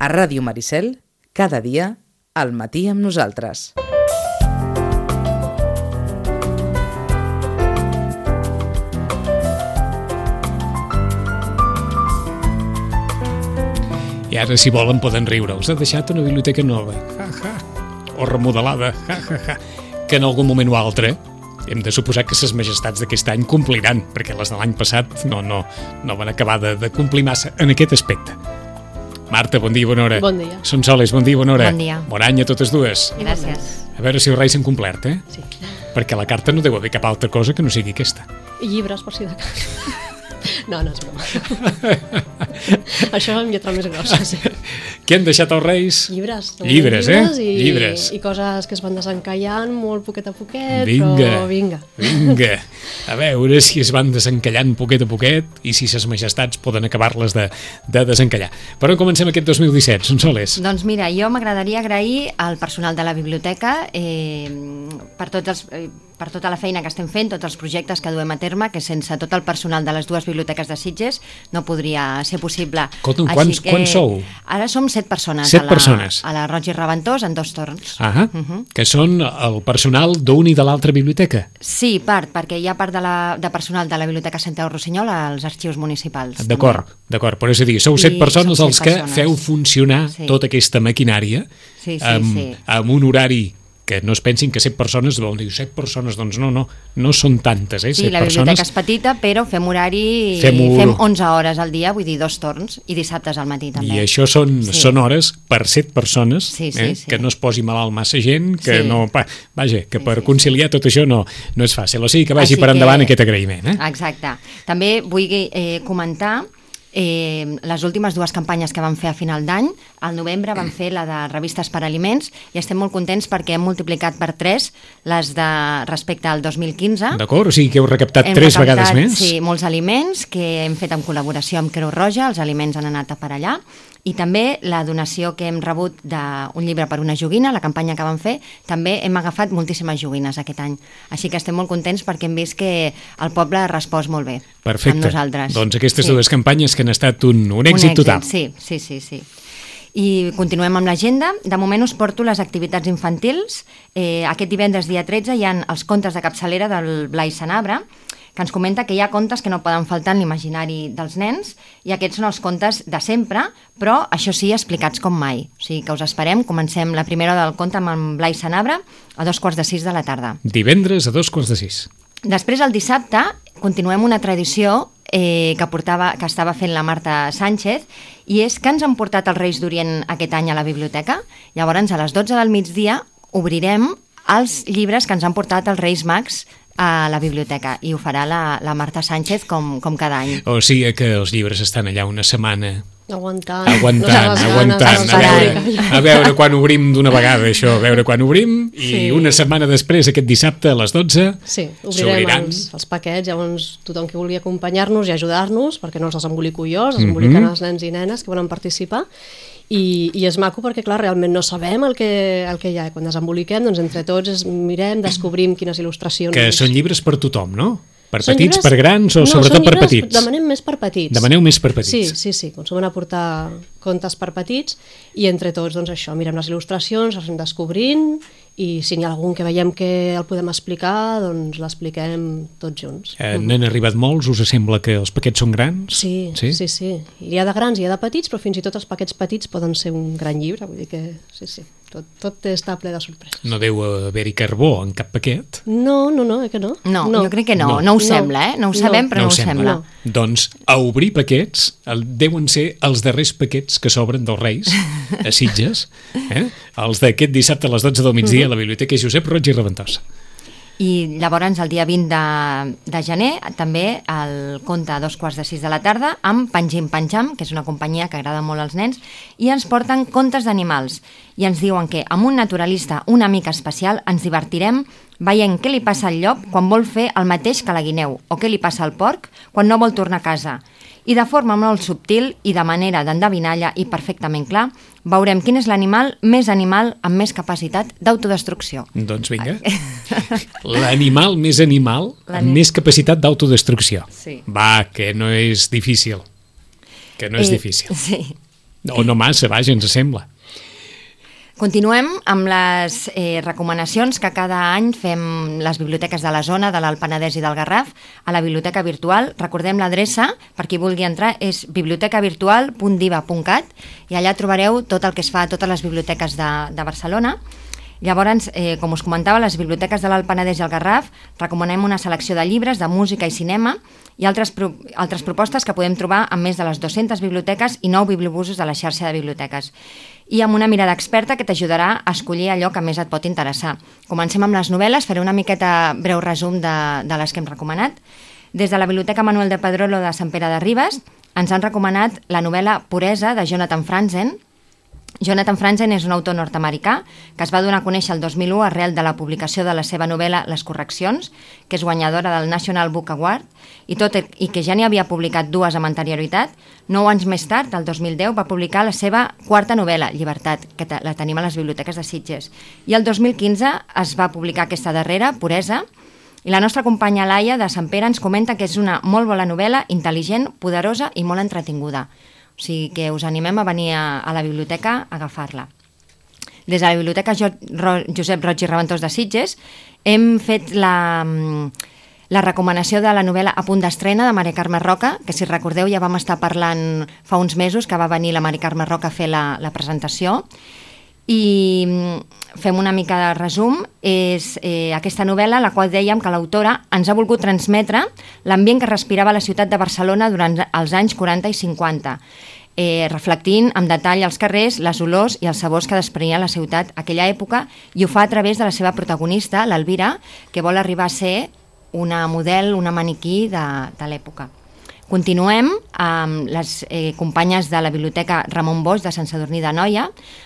A Ràdio Maricel, cada dia, al matí amb nosaltres. I ara, si volen, poden riure. Els ha deixat una biblioteca nova. Ja, ja. O remodelada. Ja, ja, ja. Que en algun moment o altre hem de suposar que ses majestats d'aquest any compliran, perquè les de l'any passat no, no, no van acabar de, de complir massa en aquest aspecte. Marta, bon dia i bona hora. Bon dia. Són soles, bon dia i bona hora. Bon dia. Bon any a totes dues. Gràcies. A veure si els reis s'han complert, eh? Sí. Perquè la carta no deu haver cap altra cosa que no sigui aquesta. I llibres, per si de cas. No, no és broma. Això amb lletra més grossa, sí. Què han deixat els reis? Llibres. no? Llibres, eh? I, Llibres. I coses que es van desencallant molt poquet a poquet, Vinga. però vinga. Vinga. A veure si es van desencallant poquet a poquet i si ses majestats poden acabar-les de, de desencallar. Per on comencem aquest 2017, són soles? Doncs mira, jo m'agradaria agrair al personal de la biblioteca eh, per, tots els, eh, per tota la feina que estem fent, tots els projectes que duem a terme, que sense tot el personal de les dues biblioteques de Sitges no podria ser possible. Escolta'm, Així quants- quants sou? Ara som set persones. Set a la, persones. A la Roig i Reventós en dos torns. Ah, que són el personal d'un i de l'altra biblioteca. Sí, part, perquè hi ha part de, la, de personal de la Biblioteca Santiago Rossinyol als arxius municipals. D'acord, d'acord. Però és a dir, sou set I persones som els set que persones. feu funcionar Sí. tota aquesta maquinària Sí, sí, amb, sí. amb un horari que no es pensin que set persones, vol dir set persones, doncs no, no, no són tantes, eh? Sí, set la biblioteca és persones. petita, però fem horari, Fem fem, un- fem 11 hores al dia, vull dir dos torns, i dissabtes al matí també. I això són, Sí. són hores per set persones, Sí, sí, eh? sí. que no es posi malalt massa gent, que Sí. no... Pa, vaja, que Sí, per sí, conciliar tot això no, no és fàcil. O sigui que vagi Així per que- endavant aquest agraïment. Eh? Exacte. També vull eh, comentar eh, les últimes dues campanyes que vam fer a final d'any. Al novembre vam fer la de revistes per aliments i estem molt contents perquè hem multiplicat per 3 les de respecte al 2015. D'acord? O sigui que heu recaptat Hem tres recaptat, vegades més? Sí, molts aliments que hem fet en col·laboració amb Creu Roja, els aliments han anat a per allà, i també la donació que hem rebut d'un llibre per una joguina, la campanya que vam fer, també hem agafat moltíssimes joguines aquest any. Així que estem molt contents perquè hem vist que el poble ha respost molt bé Perfecte. amb nosaltres. Doncs aquestes dues campanyes que han estat un, un èxit total. Sí, sí, sí, sí. I continuem amb l'agenda. De moment us porto les activitats infantils. Eh, aquest divendres, dia 13, hi ha els contes de capçalera del Blai Sanabra, que ens comenta que hi ha contes que no poden faltar en l'imaginari dels nens, i aquests són els contes de sempre, però això sí, explicats com mai. O sigui que us esperem. Comencem la primera del conte amb en Blai Sanabra a dos quarts de sis de la tarda. Divendres a dos quarts de sis. Després, el dissabte, continuem una tradició eh, que, portava, que estava fent la Marta Sánchez i és que ens han portat els Reis d'Orient aquest any a la biblioteca. Llavors, a les 12 del migdia, obrirem els llibres que ens han portat els Reis Mags a la biblioteca i ho farà la, la Marta Sánchez com, com cada any. O sigui que els llibres estan allà una setmana Aguantant. aguantant, no aguantant, ganes, a veure, a veure quan obrim d'una vegada això, a veure quan obrim i Sí. una setmana després, aquest dissabte a les 12 Sí, s'obriran els, els paquets, llavors tothom que vulgui acompanyar-nos i ajudar-nos, perquè no els desembolico jo, els Mhm. els nens i nenes que volen participar, i, i és maco perquè, clar, realment no sabem el que, el que hi ha. Quan desemboliquem, doncs entre tots es, mirem, descobrim quines il·lustracions... que són llibres per tothom, no? Per Són petits, llibres- per grans o no, sobretot per petits? Demanem més per petits. Demaneu més per petits. Sí, sí, sí, consumem a portar contes per petits i entre tots, doncs això, mirem les il·lustracions, les anem descobrint i si n'hi ha algun que veiem que el podem explicar, doncs l'expliquem tots junts. Eh, N'han arribat molts, us sembla que els paquets són grans? Sí, sí, sí, sí. Hi ha de grans i hi ha de petits, però fins i tot els paquets petits poden ser un gran llibre, vull dir que sí, sí, tot, tot està ple de sorpreses. No deu haver-hi carbó en cap paquet? No, no, no, eh que no? No, no, jo crec que no, No. no, ho No. sembla, eh? No ho No. sabem, però no, ho ho sembla. No. Doncs a obrir paquets el, deuen ser els darrers paquets que s'obren dels Reis a Sitges, eh? els d'aquest dissabte a les 12 del migdia a la Biblioteca Josep Roig i Reventós. I llavors el dia 20 de, de gener també el conte a dos quarts de sis de la tarda amb Panjim Panjam, que és una companyia que agrada molt als nens, i ens porten contes d'animals. I ens diuen que amb un naturalista una mica especial ens divertirem veient què li passa al llop quan vol fer el mateix que la guineu o què li passa al porc quan no vol tornar a casa. I de forma molt subtil i de manera d'endevinalla i perfectament clar, veurem quin és l'animal més animal amb més capacitat d'autodestrucció. Doncs vinga. L'animal més animal amb més capacitat d'autodestrucció. Sí. Va, que no és difícil. Que no és Eh, difícil. Sí. O no massa, vaja, ens sembla. Continuem amb les eh, recomanacions que cada any fem les biblioteques de la zona, de l'Alt Penedès i del Garraf, a la biblioteca virtual. Recordem l'adreça, per qui vulgui entrar, és bibliotecavirtual.diva.cat i allà trobareu tot el que es fa a totes les biblioteques de, de Barcelona. Llavors, eh, com us comentava, les biblioteques de l'Alt Penedès i el Garraf recomanem una selecció de llibres, de música i cinema i altres, pro altres propostes que podem trobar en més de les 200 biblioteques i 9 bibliobusos de la xarxa de biblioteques i amb una mirada experta que t'ajudarà a escollir allò que més et pot interessar. Comencem amb les novel·les, faré una miqueta breu resum de, de les que hem recomanat. Des de la Biblioteca Manuel de Pedrolo de Sant Pere de Ribes ens han recomanat la novel·la Puresa de Jonathan Franzen, Jonathan Franzen és un autor nord-americà que es va donar a conèixer el 2001 arrel de la publicació de la seva novel·la Les correccions, que és guanyadora del National Book Award, i tot i que ja n'hi havia publicat dues amb anterioritat, nou anys més tard, el 2010, va publicar la seva quarta novel·la, Llibertat, que la tenim a les biblioteques de Sitges. I el 2015 es va publicar aquesta darrera, Puresa, i la nostra companya Laia de Sant Pere ens comenta que és una molt bona novel·la, intel·ligent, poderosa i molt entretinguda. O sigui que us animem a venir a, a la biblioteca a agafar-la. Des de la Biblioteca jo, Ro, Josep Roig i Reventós de Sitges hem fet la, la recomanació de la novel·la A punt d'estrena de Maria Carme Roca, que si recordeu ja vam estar parlant fa uns mesos que va venir la Maria Carme Roca a fer la, la presentació i fem una mica de resum, és eh, aquesta novel·la la qual dèiem que l'autora ens ha volgut transmetre l'ambient que respirava la ciutat de Barcelona durant els anys 40 i 50, eh, reflectint amb detall els carrers, les olors i els sabors que desprenia la ciutat aquella època i ho fa a través de la seva protagonista, l'Alvira, que vol arribar a ser una model, una maniquí de, de l'època. Continuem amb les eh, companyes de la Biblioteca Ramon Bosch de Sant Sadurní de Noia.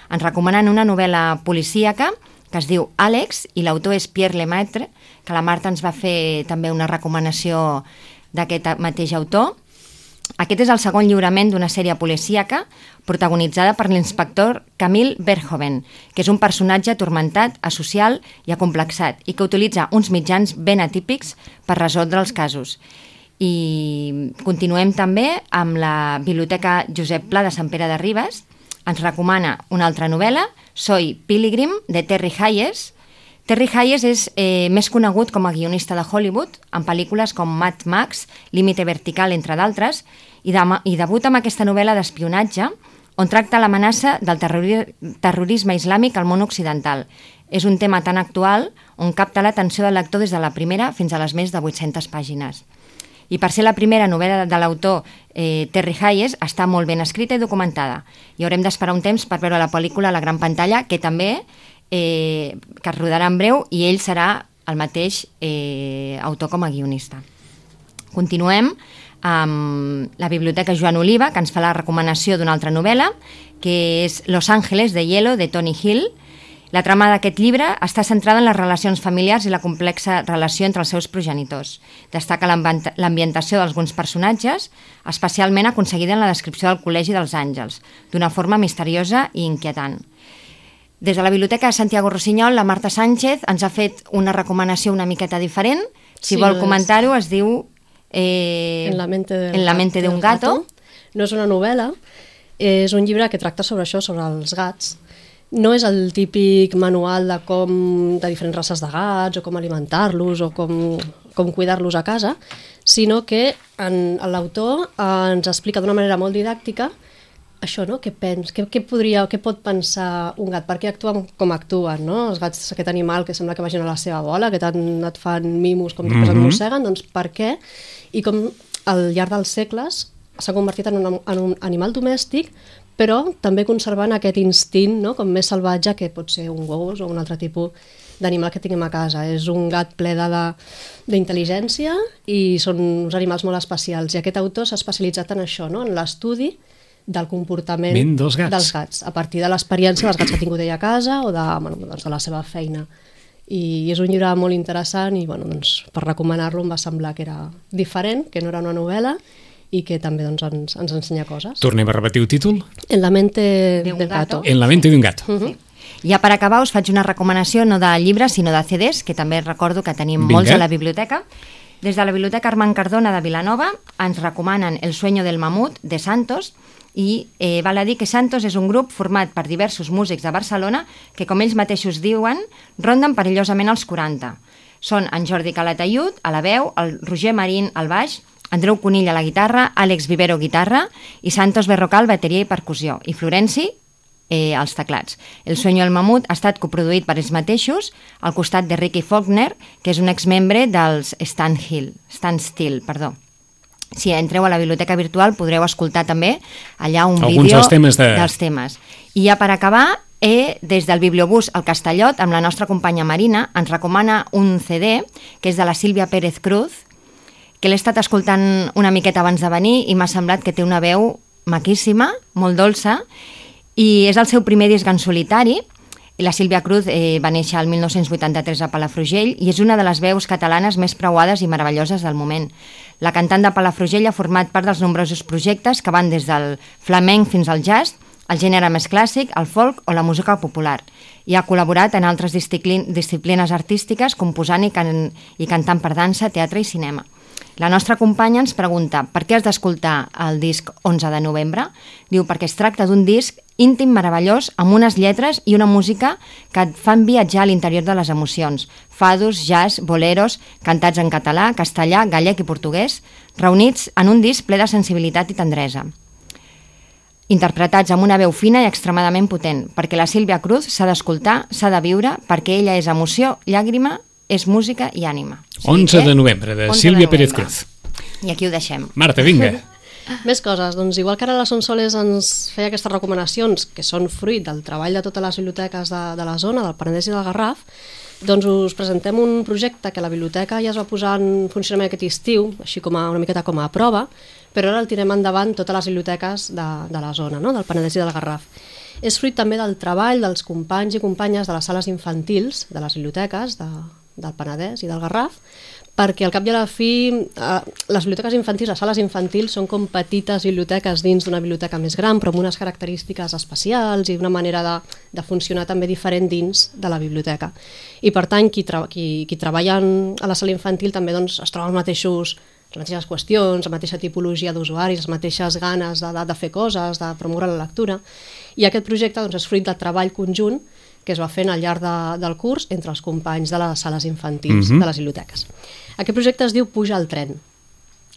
Ens recomanen una novel·la policíaca que es diu Àlex i l'autor és Pierre Lemaitre, que la Marta ens va fer també una recomanació d'aquest mateix autor. Aquest és el segon lliurament d'una sèrie policíaca protagonitzada per l'inspector Camille Verhoeven, que és un personatge atormentat, asocial i acomplexat i que utilitza uns mitjans ben atípics per resoldre els casos. I continuem també amb la Biblioteca Josep Pla de Sant Pere de Ribes. Ens recomana una altra novel·la, Soy Pilgrim, de Terry Hayes. Terry Hayes és eh, més conegut com a guionista de Hollywood, en pel·lícules com Mad Max, Límite Vertical, entre d'altres, i, de, i debuta amb aquesta novel·la d'espionatge, on tracta l'amenaça del terrori terrorisme islàmic al món occidental. És un tema tan actual on capta l'atenció del lector des de la primera fins a les més de 800 pàgines i per ser la primera novel·la de l'autor eh, Terry Hayes està molt ben escrita i documentada i haurem d'esperar un temps per veure la pel·lícula a la gran pantalla que també eh, que es rodarà en breu i ell serà el mateix eh, autor com a guionista. Continuem amb la Biblioteca Joan Oliva, que ens fa la recomanació d'una altra novel·la, que és Los Ángeles de Hielo, de Tony Hill, la trama d'aquest llibre està centrada en les relacions familiars i la complexa relació entre els seus progenitors. Destaca l'ambientació d'alguns personatges, especialment aconseguida en la descripció del Col·legi dels Àngels, d'una forma misteriosa i inquietant. Des de la Biblioteca de Santiago Rossinyol, la Marta Sánchez ens ha fet una recomanació una miqueta diferent. Si sí, vol comentar-ho, es diu... Eh, en la mente, de, en la mente de un gato. gato. No és una novel·la, és un llibre que tracta sobre això, sobre els gats, no és el típic manual de com de diferents races de gats o com alimentar-los o com, com cuidar-los a casa, sinó que l'autor ens explica d'una manera molt didàctica això, no? Què, pens, què, què, podria, què pot pensar un gat? Per què actuen com actuen, no? Els gats, aquest animal que sembla que vagin a la seva bola, que tant et fan mimos com després mm -hmm. et mosseguen, doncs per què? I com al llarg dels segles s'ha convertit en un, en un animal domèstic però també conservant aquest instint no? com més salvatge que pot ser un gos o un altre tipus d'animal que tinguem a casa. És un gat ple d'intel·ligència i són uns animals molt especials. I aquest autor s'ha especialitzat en això, no? en l'estudi del comportament dels gats. dels gats, a partir de l'experiència dels gats que ha tingut ell a casa o de, bueno, doncs de la seva feina. I és un llibre molt interessant i bueno, doncs, per recomanar-lo em va semblar que era diferent, que no era una novel·la i que també doncs, ens, ens ensenya coses. Tornem a repetir el títol? En la mente de un gato. gato. En la mente de un gato. Uh -huh. sí. Ja per acabar us faig una recomanació no de llibres sinó de CDs, que també recordo que tenim Vinga. molts a la biblioteca. Des de la Biblioteca Armand Cardona de Vilanova ens recomanen El sueño del mamut de Santos. i eh, val a dir que Santos és un grup format per diversos músics de Barcelona que, com ells mateixos diuen, ronden perillosament els 40. Són en Jordi Calatayud, a la veu, el Roger Marín, al baix, Andreu Conill a la guitarra, Àlex Vivero, guitarra, i Santos Berrocal, bateria i percussió, i Florenci, eh, als teclats. El Sueño del Mamut ha estat coproduït per ells mateixos al costat de Ricky Faulkner, que és un exmembre dels Stan Hill, Stan Still, perdó. Si entreu a la biblioteca virtual podreu escoltar també allà un Alguns vídeo dels temes de- dels temes. I ja per acabar, eh, des del Bibliobús al Castellot, amb la nostra companya Marina, ens recomana un CD que és de la Sílvia Pérez Cruz, que l'he estat escoltant una miqueta abans de venir i m'ha semblat que té una veu maquíssima, molt dolça, i és el seu primer disc en solitari. La Sílvia Cruz eh, va néixer el 1983 a Palafrugell i és una de les veus catalanes més preuades i meravelloses del moment. La cantant de Palafrugell ha format part dels nombrosos projectes que van des del flamenc fins al jazz, el gènere més clàssic, el folk o la música popular. I ha col·laborat en altres disciplin disciplines artístiques, composant i, can i cantant per dansa, teatre i cinema. La nostra companya ens pregunta per què has d'escoltar el disc 11 de novembre? Diu perquè es tracta d'un disc íntim meravellós amb unes lletres i una música que et fan viatjar a l'interior de les emocions. Fados, jazz, boleros, cantats en català, castellà, gallec i portuguès, reunits en un disc ple de sensibilitat i tendresa interpretats amb una veu fina i extremadament potent, perquè la Sílvia Cruz s'ha d'escoltar, s'ha de viure, perquè ella és emoció, llàgrima, és música i ànima. O 11 que- de novembre, de 11 Sílvia Pérez. Cruz. I aquí ho deixem. Marta, vinga. Més coses, doncs igual que ara la Sonsoles ens feia aquestes recomanacions que són fruit del treball de totes les biblioteques de, de la zona, del Penedès i del Garraf, doncs us presentem un projecte que la biblioteca ja es va posar en funcionament aquest estiu, així com a, una miqueta com a prova, però ara el tirem endavant totes les biblioteques de, de la zona, no? del Penedès i del Garraf. És fruit també del treball dels companys i companyes de les sales infantils de les biblioteques de, del Penedès i del Garraf, perquè al cap i a la fi eh, les biblioteques infantils, les sales infantils són com petites biblioteques dins d'una biblioteca més gran però amb unes característiques especials i una manera de, de funcionar també diferent dins de la biblioteca i per tant qui, tra qui, qui treballa a la sala infantil també doncs, es troba els mateixos les mateixes qüestions, la mateixa tipologia d'usuaris, les mateixes ganes de, de, de fer coses, de promoure la lectura. I aquest projecte doncs, és fruit del treball conjunt que es va fent al llarg de, del curs entre els companys de les sales infantils Mhm. de les biblioteques. Aquest projecte es diu Puja al tren.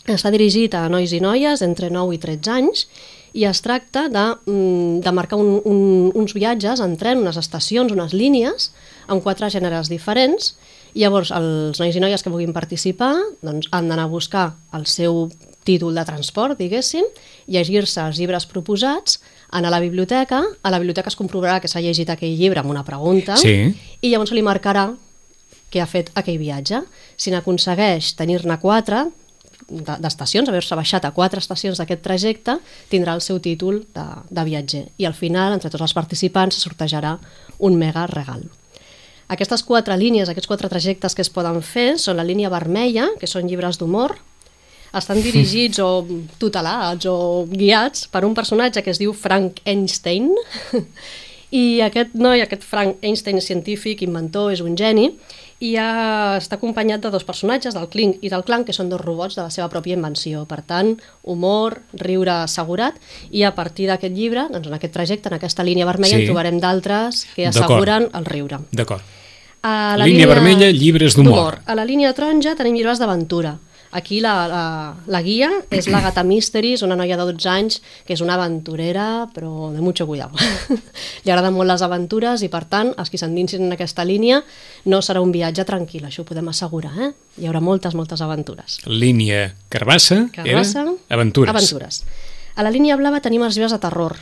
Està dirigit a nois i noies entre 9 i 13 anys i es tracta de, mm, de marcar un, un, uns viatges en tren, unes estacions, unes línies, amb quatre gèneres diferents. I llavors els nois i noies que vulguin participar doncs, han d'anar a buscar el seu títol de transport, diguéssim, llegir-se els llibres proposats, anar a la biblioteca, a la biblioteca es comprovarà que s'ha llegit aquell llibre amb una pregunta, Sí. i llavors li marcarà que ha fet aquell viatge. Si n'aconsegueix tenir-ne quatre de- d'estacions, haver-se baixat a quatre estacions d'aquest trajecte, tindrà el seu títol de, de viatger. I al final, entre tots els participants, se sortejarà un mega regal. Aquestes quatre línies, aquests quatre trajectes que es poden fer són la línia vermella, que són llibres d'humor, estan dirigits o tutelats o guiats per un personatge que es diu Frank Einstein i aquest noi, aquest Frank Einstein científic, inventor, és un geni i ha, està acompanyat de dos personatges, del Clink i del Clank, que són dos robots de la seva pròpia invenció. Per tant, humor, riure assegurat, i a partir d'aquest llibre, doncs en aquest trajecte, en aquesta línia vermella, Sí. en trobarem d'altres que asseguren el riure. D'acord. A Línia vermella, llibres d'humor. A la línia taronja tenim llibres d'aventura. Aquí la, la, la guia és la Gata Mysteries, una noia de 12 anys que és una aventurera, però de mucho cuidado. Li agraden molt les aventures i, per tant, els qui s'endinsin en aquesta línia no serà un viatge tranquil, això ho podem assegurar. Eh? Hi haurà moltes, moltes aventures. Línia Carbassa, Carbassa, era Aventures. Aventures. A la línia blava tenim els llibres de terror.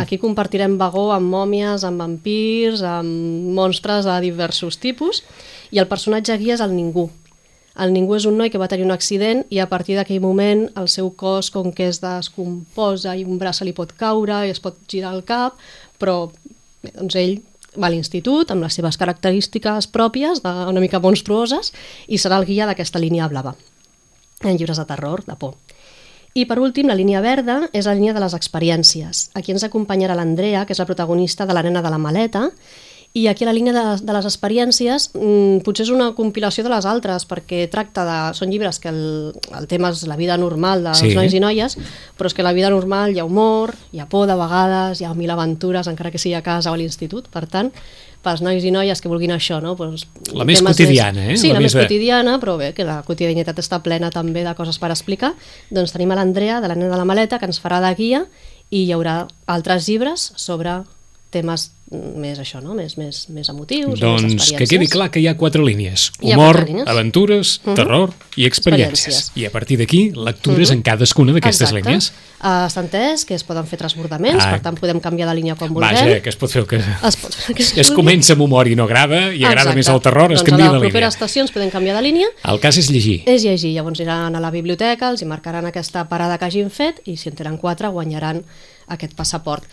Aquí compartirem vagó amb mòmies, amb vampirs, amb monstres de diversos tipus, i el personatge guia és el Ningú. El Ningú és un noi que va tenir un accident i a partir d'aquell moment el seu cos, com que es descomposa i un braç se li pot caure i es pot girar el cap, però bé, doncs ell va a l'institut amb les seves característiques pròpies, de, una mica monstruoses, i serà el guia d'aquesta línia blava en llibres de terror, de por. I per últim, la línia verda és la línia de les experiències. Aquí ens acompanyarà l'Andrea, que és la protagonista de la nena de la maleta, i aquí a la línia de, de les experiències mmm, potser és una compilació de les altres perquè tracta de... són llibres que el, el tema és la vida normal dels Sí. nois i noies però és que a la vida normal hi ha humor, hi ha por de vegades, hi ha mil aventures encara que sigui a casa o a l'institut, per tant pels nois i noies que vulguin això, no? Pues, La més quotidiana, eh? Sí, La la, més més quotidiana, però bé, que la quotidianitat està plena també de coses per explicar. Doncs tenim a l'Andrea, de la nena de la maleta, que ens farà de guia i hi haurà altres llibres sobre temes més això, no? Més, més, més emotius, més Doncs experiències. que quedi clar que hi ha quatre línies. Humor, quatre línies. aventures, Mhm. terror i experiències. Experiències. I a partir d'aquí, lectures Mhm. en cadascuna d'aquestes línies. Uh, Està entès que es poden fer transbordaments, Ah. per tant podem canviar de línia quan vulguem. Vaja, que es pot fer el que... Es, pot, que Es comença amb humor i no agrada, i agrada Exacte. més el terror, es doncs canvia a de línia. properes estacions podem canviar de línia El cas és llegir. és llegir, llavors iran a la biblioteca, els hi marcaran aquesta parada que hagin fet i si en tenen quatre guanyaran aquest passaport.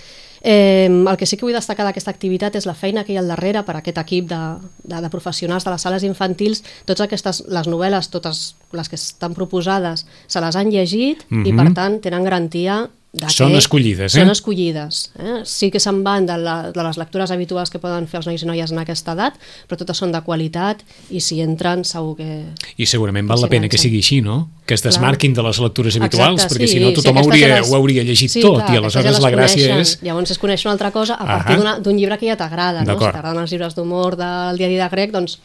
Eh, el que sí que vull destacar d'aquesta activitat és la feina que hi ha al darrere per a aquest equip de, de, de professionals de les sales infantils. Totes aquestes, les novel·les, totes les que estan proposades, se les han llegit mm -hmm. i Mhm. per tant tenen garantia Són escollides, eh? Són escollides. Eh? Sí que se'n van de, la, de les lectures habituals que poden fer els nois i noies en aquesta edat, però totes són de qualitat i si entren segur que, I segurament val la pena que sigui així, no? Que es Clar. desmarquin de les lectures habituals, Exacte, perquè sí, si no sí, tothom aquestes hauria, les- ho hauria llegit sí, tot, clar, i aleshores ja la gràcia coneixen. és... Llavors es coneix una altra cosa a partir d'un llibre que ja t'agrada, no? Si t'agraden els llibres d'humor del diari de grec, doncs,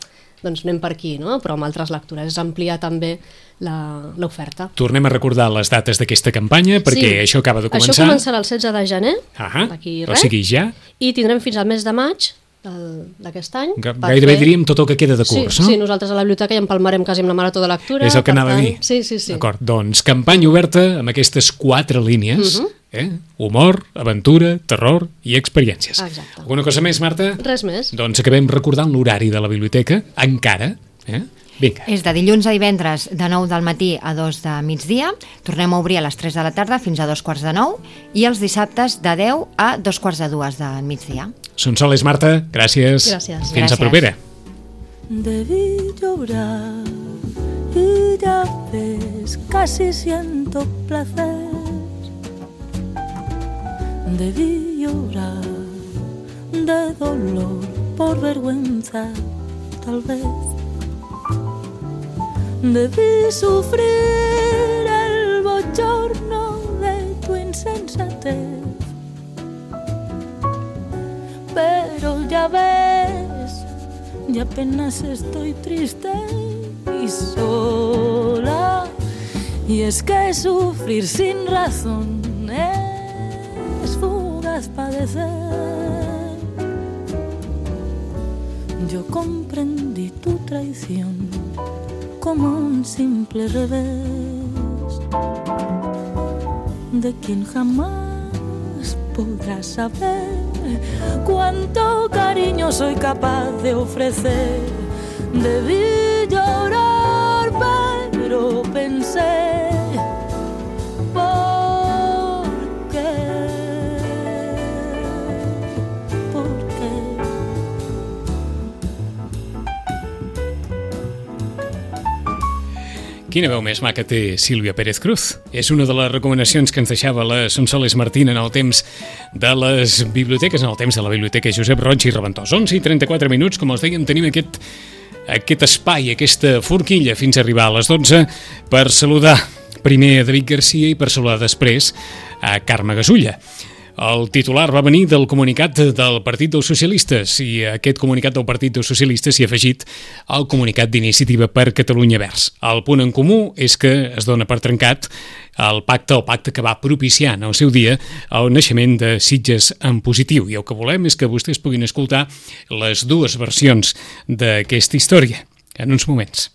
doncs anem per aquí, no? Però amb altres lectures és ampliar també la- l'oferta. Tornem a recordar les dates d'aquesta campanya, perquè això acaba de començar. Això començarà el 16 de gener, Ahà, d'aquí o res, sigui, ja, i tindrem fins al mes de maig d'aquest any. gairebé fer- diríem tot el que queda de curs, sí, no? Sí, nosaltres a la biblioteca ja empalmarem quasi amb la marató de lectura. És el que anava a tant- dir. Sí, sí, sí. D'acord, doncs campanya oberta amb aquestes quatre línies, Mhm. eh? humor, aventura, terror i experiències. Exacte. Alguna cosa més, Marta? Res més. Doncs acabem recordant l'horari de la biblioteca, encara. Eh? Vinga. És de dilluns a divendres de 9 del matí a 2 de migdia. Tornem a obrir a les 3 de la tarda fins a dos quarts de 9 i els dissabtes de 10 a dos quarts de dues del migdia. Sonsoles, Marta, gràcies. Gràcies. Fins a Gràcies. propera. Debí llorar y ya ves, casi siento placer. Debí llorar de dolor por vergüenza, tal vez. Debí sufrir el bochorno Ya ves, y apenas estoy triste y sola. Y es que sufrir sin razón es fugaz padecer. Yo comprendí tu traición como un simple revés de quien jamás podrás saber cuánto cariño soy capaz de ofrecer. Debí llorar, pero pensé, Quina veu més maca té Sílvia Pérez Cruz? És una de les recomanacions que ens deixava la Sonsoles Martín en el temps de les biblioteques, en el temps de la biblioteca Josep Roig i Reventós. 11 i 34 minuts, com els dèiem, tenim aquest, aquest espai, aquesta forquilla, fins a arribar a les 12 per saludar primer a David Garcia i per saludar després a Carme Gasulla. El titular va venir del comunicat del Partit dels Socialistes i a aquest comunicat del Partit dels Socialistes s'hi ha afegit el comunicat d'iniciativa per Catalunya Verds. El punt en comú és que es dona per trencat el pacte, el pacte que va propiciar en el seu dia el naixement de Sitges en positiu. I el que volem és que vostès puguin escoltar les dues versions d'aquesta història en uns moments.